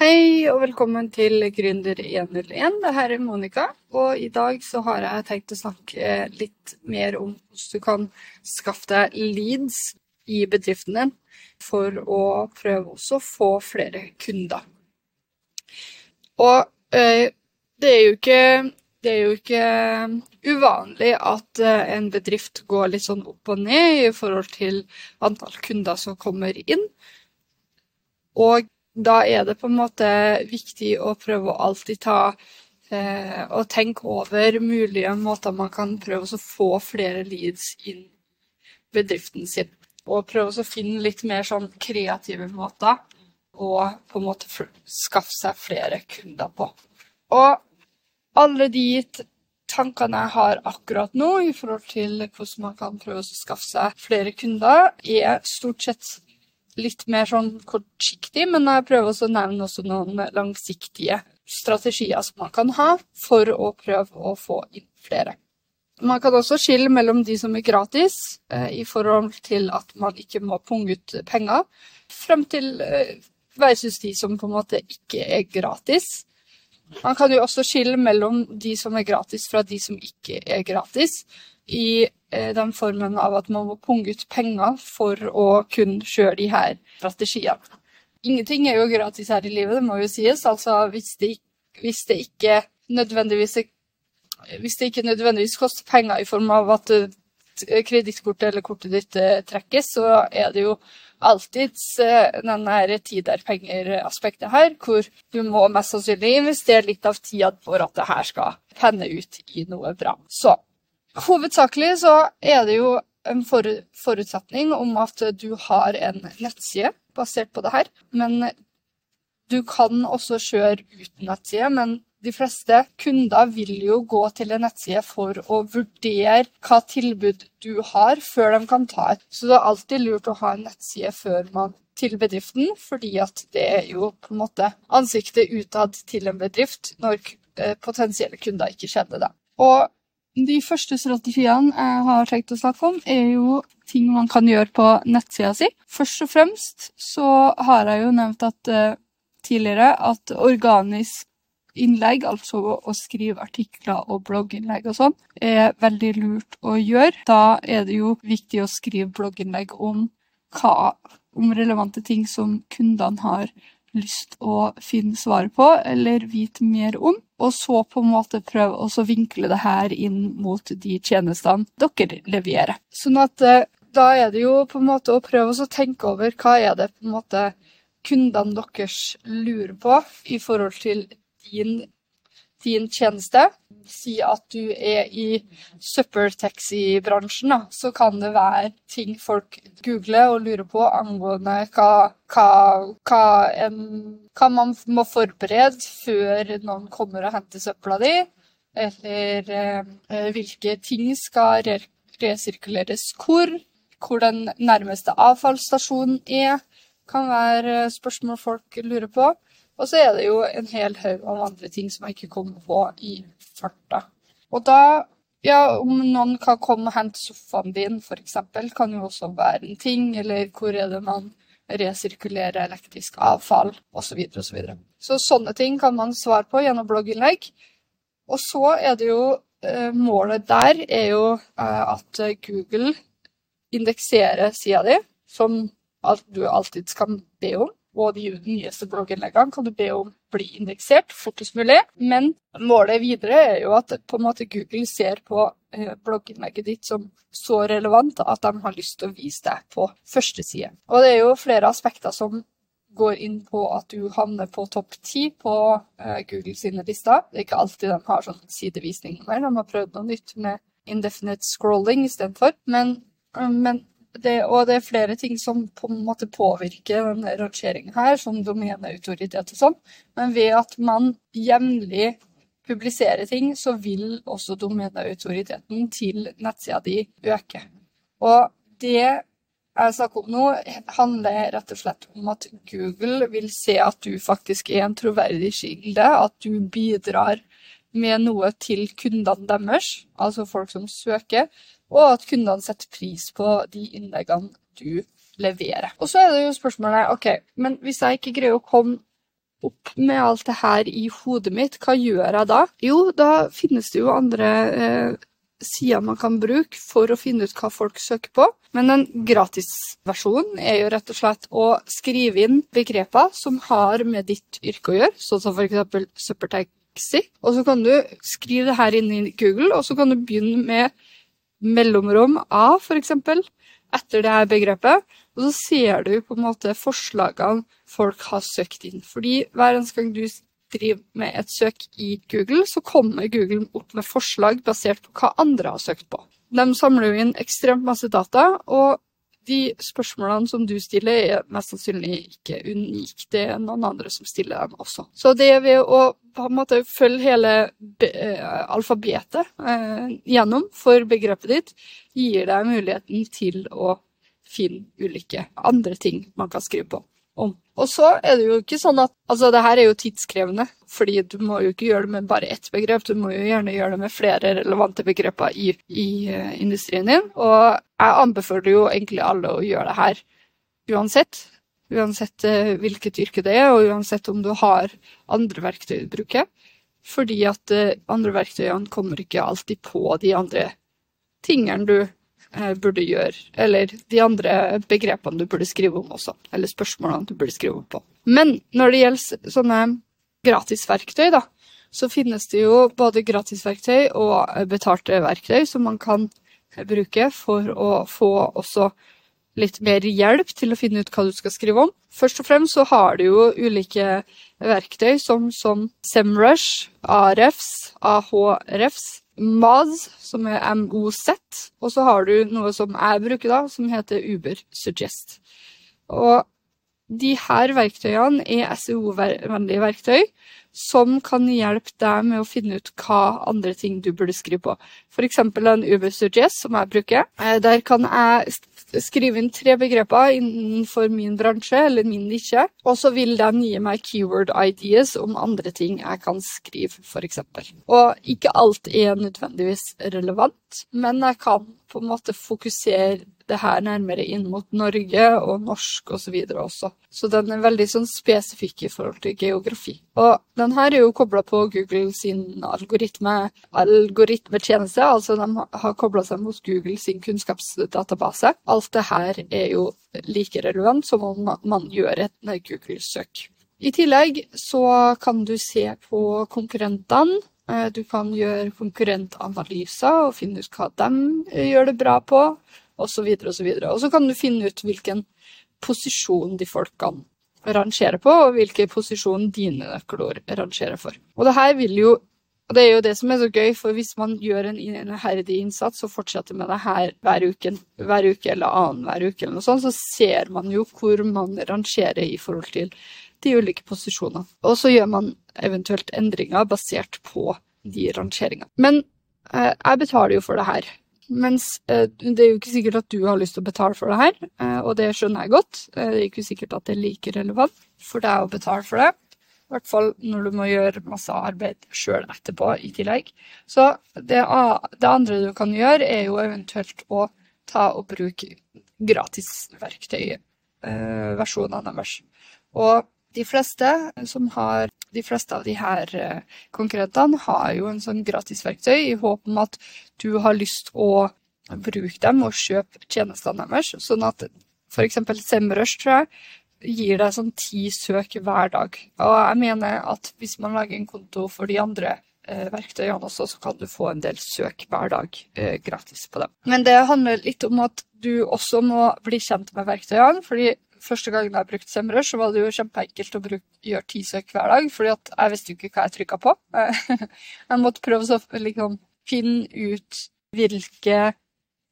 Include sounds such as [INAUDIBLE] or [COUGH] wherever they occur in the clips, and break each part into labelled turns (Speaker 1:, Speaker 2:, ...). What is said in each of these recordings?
Speaker 1: Hei og velkommen til Gründer 101. Det her er Monica, og i dag så har jeg tenkt å snakke litt mer om hvordan du kan skaffe deg leads i bedriften din for å prøve også å få flere kunder. Og øh, det er ikke det er jo ikke uvanlig at eh, en bedrift går litt sånn opp og ned i forhold til antall kunder som kommer inn. Og da er det på en måte viktig å prøve å alltid ta eh, og tenke over mulige måter man kan prøve å få flere leads inn bedriften sin. Og prøve å finne litt mer sånn kreative måter å på en måte skaffe seg flere kunder på. Og alle de tankene jeg har akkurat nå i forhold til hvordan man kan prøve å skaffe seg flere kunder, er stort sett litt mer sånn kortsiktig, men jeg prøver også å nevne også noen langsiktige strategier som man kan ha for å prøve å få inn flere. Man kan også skille mellom de som er gratis, eh, i forhold til at man ikke må punge ut penger, frem til eh, versus de som på en måte ikke er gratis. Man kan jo også skille mellom de som er gratis fra de som ikke er gratis, i Eh, den formen av at man må punge ut penger for å kunne kjøre de her strategiene. Ingenting er jo gratis her i livet, det må jo sies. Altså hvis det, hvis det ikke nødvendigvis hvis det ikke nødvendigvis koster penger i form av at eh, kredittkortet eller kortet ditt eh, trekkes, så er det jo alltids den tid er penger-aspektet her, hvor du må mest sannsynlig investere litt av tida for at det her skal penne ut i noe bra. Så Hovedsakelig så er det jo en forutsetning om at du har en nettside basert på det her. Men du kan også kjøre uten nettside. Men de fleste kunder vil jo gå til en nettside for å vurdere hva tilbud du har, før de kan ta et. Så det er alltid lurt å ha en nettside før man til bedriften, fordi at det er jo på en måte ansiktet utad til en bedrift når eh, potensielle kunder ikke kjenner det. Og de første strategiene jeg har tenkt å snakke om, er jo ting man kan gjøre på nettsida si. Først og fremst så har jeg jo nevnt at uh, tidligere at organisk innlegg, altså å skrive artikler og blogginnlegg og sånn, er veldig lurt å gjøre. Da er det jo viktig å skrive blogginnlegg om hva om relevante ting som kundene har lyst å finne svaret på eller vite mer om, og så på en måte prøve å vinkle det her inn mot de tjenestene dere leverer. Sånn at eh, da er det jo på en måte å prøve å tenke over hva er det på en måte kundene deres lurer på i forhold til din din tjeneste. Si at du er i søppeltaxibransjen, så kan det være ting folk googler og lurer på angående hva, hva, hva, en, hva man må forberede før noen kommer og henter søpla di. Eller eh, hvilke ting skal re resirkuleres hvor. Hvor den nærmeste avfallsstasjonen er, kan være spørsmål folk lurer på. Og så er det jo en hel haug av andre ting som jeg ikke kommer på i farta. Og da, ja, om noen kan komme og hente sofaen din, f.eks., kan jo også være en ting. Eller hvor er det man resirkulerer elektrisk avfall, osv. osv. Så, videre. så sånne ting kan man svare på gjennom blogginnlegg. Og så er det jo eh, Målet der er jo eh, at Google indekserer sida di, som du alltid skal be om og de nyeste blogginnleggene kan du be om bli indeksert fortest mulig. Men målet videre er jo at måte Google ser på eh, blogginnlegget ditt som så relevant at de har lyst til å vise deg på første side. Og det er jo flere aspekter som går inn på at du havner på topp ti på uh, Google sine lister. Det er ikke alltid de har sånn sidevisning mer. De har prøvd noe nytt med indefinite scrolling istedenfor. Men, uh, men det, og det er flere ting som på en måte påvirker denne rangeringen her, som domeneautoritet og sånn. Men ved at man jevnlig publiserer ting, så vil også domeneautoriteten til nettsida di øke. Og det jeg snakker om nå, handler rett og slett om at Google vil se at du faktisk er en troverdig kilde, at du bidrar med noe til kundene deres, altså folk som søker, og at kundene setter pris på de innleggene du leverer. Og så er det jo spørsmålet OK, men hvis jeg ikke greier å komme opp med alt det her i hodet mitt, hva gjør jeg da? Jo, da finnes det jo andre eh, sider man kan bruke for å finne ut hva folk søker på. Men en gratisversjon er jo rett og slett å skrive inn begreper som har med ditt yrke å gjøre, sånn som f.eks. søppeltaxi. Og så kan du skrive det her inn i Google, og så kan du begynne med mellomrom A, f.eks., etter det her begrepet. Og så ser du på en måte forslagene folk har søkt inn. Fordi hver eneste gang du driver med et søk i Google, så kommer Google opp med forslag basert på hva andre har søkt på. De samler jo inn ekstremt masse data, og de spørsmålene som du stiller, er mest sannsynlig ikke unike. Det er noen andre som stiller dem også. Så det ved å på en måte følge hele eh, alfabetet eh, gjennom for begrepet ditt, gir deg muligheten til å finne ulike andre ting man kan skrive på om. Og så er det jo ikke sånn at Altså, det her er jo tidskrevende, fordi du må jo ikke gjøre det med bare ett begrep, du må jo gjerne gjøre det med flere relevante begreper i, i uh, industrien din. Og jeg anbefaler jo egentlig alle å gjøre det her uansett. Uansett uh, hvilket yrke det er, og uansett om du har andre verktøy du bruker. Fordi at uh, andre verktøyene kommer ikke alltid på de andre tingene du Eh, burde gjøre, eller de andre begrepene du burde skrive om også, eller spørsmålene du burde skrive om på. Men når det gjelder sånne gratisverktøy, da, så finnes det jo både gratisverktøy og betalte verktøy som man kan bruke for å få også litt mer hjelp til å finne ut hva du skal skrive om. Først og fremst så har du jo ulike verktøy som, som SEMrush, AREFs, AHREFs, MAZ, som er MOZ, og så har du noe som jeg bruker da, som heter UberSuggest. Og de her verktøyene er SEO-vennlige verktøy som kan hjelpe deg med å finne ut hva andre ting du burde skrive på. Eksempel en UberSuggest, som jeg bruker. Eh, der kan jeg skrive inn tre begreper innenfor min bransje eller min nisje, og så vil den gi meg keyword ideas om andre ting jeg kan skrive, f.eks. Og ikke alt er nødvendigvis relevant, men jeg kan på en måte fokusere det her nærmere inn mot Norge og norsk osv. Og også. Så den er veldig sånn spesifikk i forhold til geografi. Og den her er jo kobla på Google sin algoritme, algoritmetjeneste, altså de har kobla seg mot Google sin kunnskapsdatabase. Alt det her er jo like relevant som om man gjør et Google-søk. I tillegg så kan du se på konkurrentene. Eh, du kan gjøre konkurrentanalyser og finne ut hva de gjør det bra på osv. osv. Og så kan du finne ut hvilken posisjon de folkene rangerer på, og hvilken posisjon dine nøkkelord rangerer for. Og det her vil jo og det er jo det som er så gøy, for hvis man gjør en iherdig innsats og fortsetter med det her hver uke, hver uke eller annenhver uke, eller noe sånt, så ser man jo hvor man rangerer i forhold til de ulike posisjonene. Og så gjør man eventuelt endringer basert på de rangeringene. Men eh, jeg betaler jo for det her. Mens eh, det er jo ikke sikkert at du har lyst til å betale for det her, eh, og det skjønner jeg godt. Eh, det er ikke sikkert at det er like relevant for deg å betale for det. I hvert fall når du må gjøre masse arbeid sjøl etterpå i tillegg. Så det, det, andre du kan gjøre, er jo eventuelt å ta og bruke gratisverktøyversjonene deres. Og de fleste har de fleste av de her eh, konkurrentene har jo en sånn gratisverktøy i håp om at du har lyst å bruke dem og kjøpe tjenestene deres. Sånn at f.eks. Semrush, tror jeg, gir deg sånn ti søk hver dag. Og jeg mener at hvis man lager en konto for de andre eh, verktøyene også, så kan du få en del søk hver dag eh, gratis på dem. Men det handler litt om at du også må bli kjent med verktøyene. fordi første gangen jeg brukte Semrush, så var det jo kjempeenkelt å gjøre ti søk hver dag, fordi jeg visste jo ikke hva jeg trykka på. [LAUGHS] jeg måtte prøve å liksom, finne ut hvilke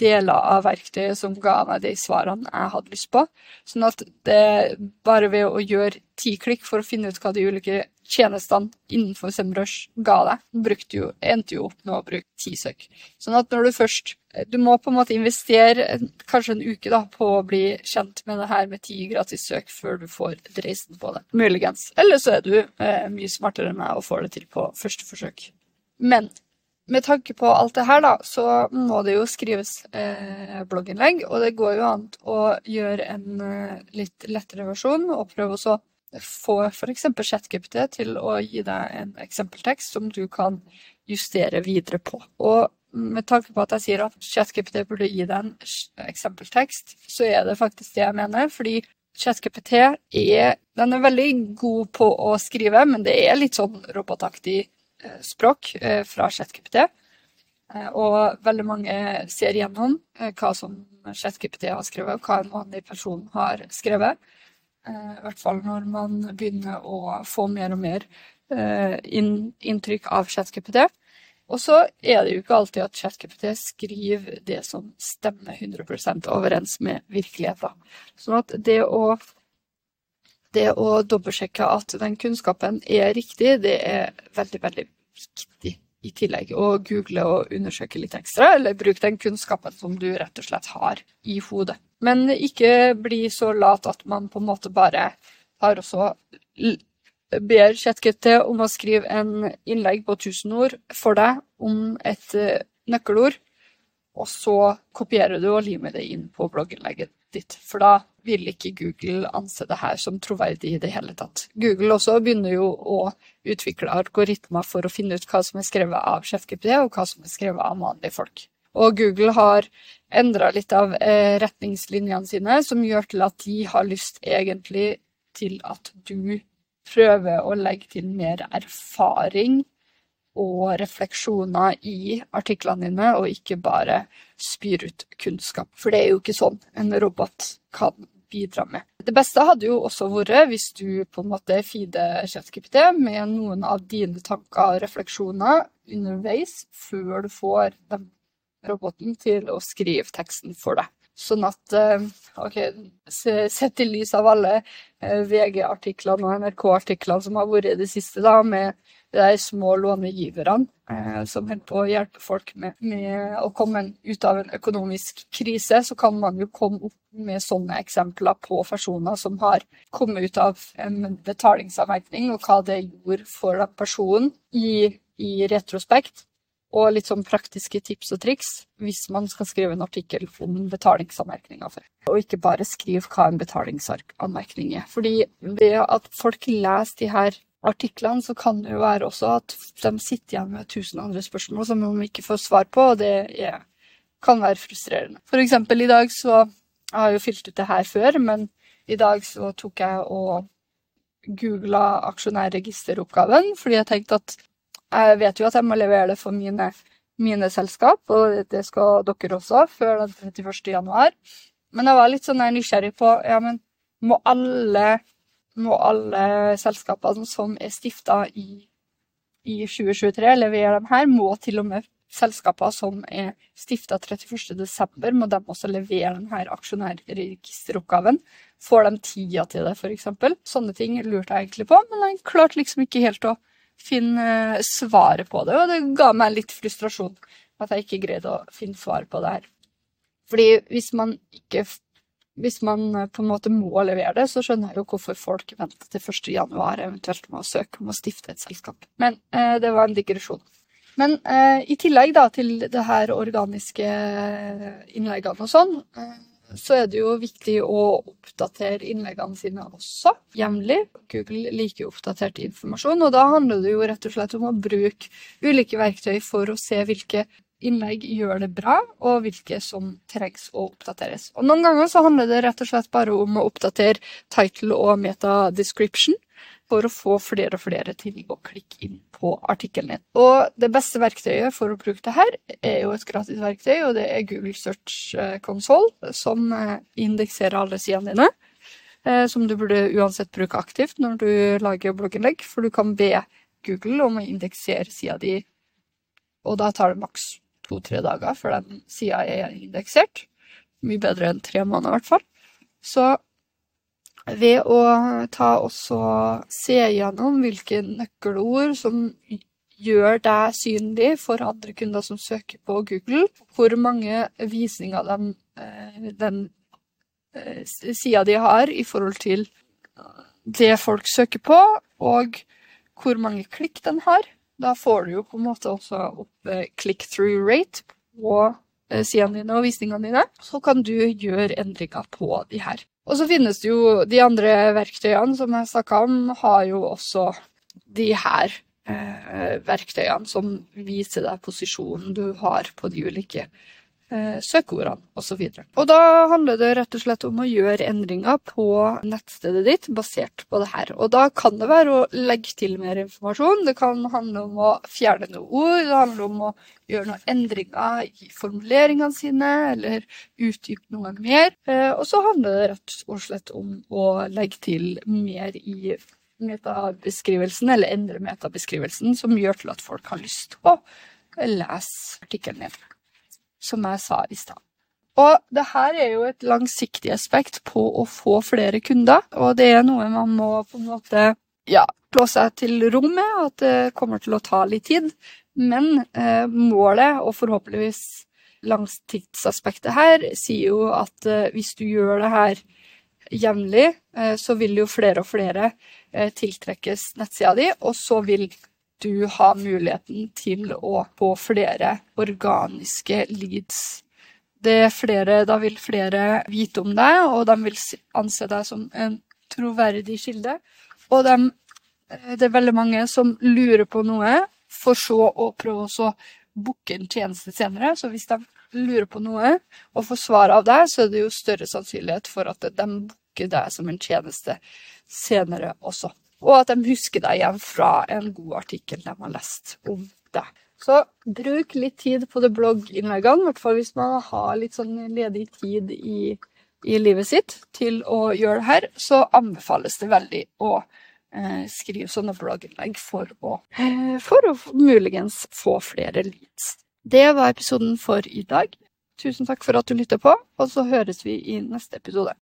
Speaker 1: deler av verktøyet som ga meg de svarene jeg hadde lyst på. Sånn at det bare ved å gjøre ti klikk for å finne ut hva de ulike tjenestene innenfor SEMrush ga deg, jo, endte jo opp med å bruke ti søk. Sånn at når du først Du må på en måte investere kanskje en uke da, på å bli kjent med det her med ti gratis søk før du får dreisen på det. Muligens. Eller så er du eh, mye smartere enn meg og får det til på første forsøk. Men med tanke på alt det her, da, så må det jo skrives eh, blogginnlegg. Og det går jo an å gjøre en eh, litt lettere versjon og prøve å få f.eks. ChatGPT til å gi deg en eksempeltekst som du kan justere videre på. Og med tanke på at jeg sier at ChatGPT burde gi deg en eksempeltekst, så er det faktisk det jeg mener. Fordi ChatGPT er, er veldig god på å skrive, men det er litt sånn robotaktig eh, språk eh, fra ChatGPT. Eh, og veldig mange ser gjennom hva som ChatGPT har skrevet, og hva en vanlig person har skrevet. I hvert fall når man begynner å få mer og mer inntrykk av ChatGPT. Og så er det jo ikke alltid at ChatGPT skriver det som stemmer 100% overens med virkeligheten. Sånn at det å, det å dobbeltsjekke at den kunnskapen er riktig, det er veldig, veldig viktig i tillegg. Å google og undersøke litt ekstra, eller bruke den kunnskapen som du rett og slett har i hodet. Men ikke bli så lat at man på en måte bare har også ber ChatGPT om å skrive en innlegg på 1000 ord for deg om et eh, nøkkelord, og så kopierer du og limer det inn på blogginnlegget ditt. For da vil ikke Google anse det her som troverdig i det hele tatt. Google også begynner jo å utvikle algoritmer for å finne ut hva som er skrevet av ChatGPT, og hva som er skrevet av vanlige folk. Og Google har endra litt av eh, retningslinjene sine, som gjør til at de har lyst egentlig til at du prøve å legge til mer erfaring og refleksjoner i artiklene dine, og ikke bare spyr ut kunnskap. For det er jo ikke sånn en robot kan bidra med. Det beste hadde jo også vært hvis du på en måte feeder ChatGPT med noen av dine tanker og refleksjoner underveis, før du får roboten til å skrive teksten for deg. Sånn at eh, OK, sett i lys av alle eh, VG-artiklene og NRK-artiklene som har vært i det siste, da, med de små lånegiverne eh, som holder på å hjelpe folk med, med, å komme ut av en økonomisk krise, så kan man jo komme opp med sånne eksempler på personer som har kommet ut av en betalingsanmerkning, og hva det gjorde for den personen i, i retrospekt og litt sånn praktiske tips og triks hvis man skal skrive en artikkel om betalingsanmerkninga. Og ikke bare skrive hva en betalingsanmerkning er. Fordi ved at folk leser de her artiklene, så kan det jo være også at de sitter igjen med tusen andre spørsmål som de ikke får svar på, og det er, kan være frustrerende. For eksempel i dag så Jeg har jo fylt ut det her før, men i dag så tok jeg og googla aksjonærregisteroppgaven, fordi jeg tenkte at jeg vet jo at jeg må levere det for mine, mine selskap, og det skal dere også, før den 31. januar. Men jeg var litt sånn nysgjerrig på ja, men må alle, må alle selskapene som er stifta i, i 2023, levere dem her? Må til og med selskaper som er stifta 31.12., må de også levere denne aksjonærregisteroppgaven? Får de tida til det, f.eks.? Sånne ting lurte jeg egentlig på, men jeg klarte liksom ikke helt å finne svaret på det. Og det ga meg litt frustrasjon at jeg ikke greide å finne svar på det her. Fordi hvis man ikke hvis man eh, på en måte må levere det, så skjønner jeg jo hvorfor folk venter til 1. januar eventuelt med å søke om å stifte et selskap. Men eh, det var en digresjon. Men eh, i tillegg da til det her organiske innleggene og sånn, eh, så er det jo viktig å oppdatere innleggene sine også jevnlig. Google liker jo oppdatert informasjon, og da handler det jo rett og slett om å bruke ulike verktøy for å se hvilke innlegg gjør det bra, og hvilke som trengs å oppdateres. Og Noen ganger så handler det rett og slett bare om å oppdatere title og meta description for å få flere og flere til å klikke inn på artikkelen din. Og det beste verktøyet for å bruke det her er jo et gratis verktøy, og det er Google Search Console, som eh, indekserer alle sidene dine. Eh, som du burde uansett bruke aktivt når du lager blogginnlegg, for du kan be Google om å indeksere sida di, og da tar det maks to-tre dager før den sida er indeksert. Mye bedre enn tre måneder, i hvert fall. Så ved å ta også se gjennom hvilke nøkkelord som gjør deg synlig for andre kunder som søker på Google, hvor mange visninger den, eh, den eh, sida de har i forhold til det folk søker på, og hvor mange klikk den har. Da får du jo på en måte også opp eh, click-through rate på sidene dine og visningene dine. Så kan du gjøre endringer på de her. Og så finnes det jo de andre verktøyene som jeg snakka om, har jo også de her eh, verktøyene som viser deg posisjonen du har på de ulike søkeordene osv. Og, og da handler det rett og slett om å gjøre endringer på nettstedet ditt basert på det her. Og da kan det være å legge til mer informasjon, det kan handle om å fjerne noen ord, det handler om å gjøre noen endringer i formuleringene sine, eller utdype noe mer. Eh, og så handler det rett og slett om å legge til mer i metabeskrivelsen, eller endre metabeskrivelsen, som gjør til at folk har lyst til å lese artikkelen din som jeg sa i stad. Og det her er jo et langsiktig aspekt på å få flere kunder, og det er noe man må på en måte ja, slå seg til ro med, at det kommer til å ta litt tid. Men eh, målet, og forhåpentligvis langtidsaspektet her, sier jo at eh, hvis du gjør det her jevnlig, eh, så vil jo flere og flere eh, tiltrekkes nettsida di, og så vil du ha muligheten til å få flere organiske leads. Er flere, da vil flere vite om deg, og de vil anse deg som en troverdig kilde. Og de, eh, det er veldig mange som lurer på noe, for så å prøve å booke en tjeneste senere. Så hvis de lurer på noe og får svar av deg, så er det jo større sannsynlighet for at de booker deg som en tjeneste senere også og at de husker deg igjen fra en god artikkel de har lest om deg. Så bruk litt tid på det blogginnleggene, i hvert fall hvis man har litt sånn ledig tid i, i, livet sitt til å gjøre det her, så anbefales det veldig å eh, skrive sånne blogginnlegg for å, eh, for å muligens få flere leads. Det var episoden for i dag. Tusen takk for at du lytter på, og så høres vi i neste episode.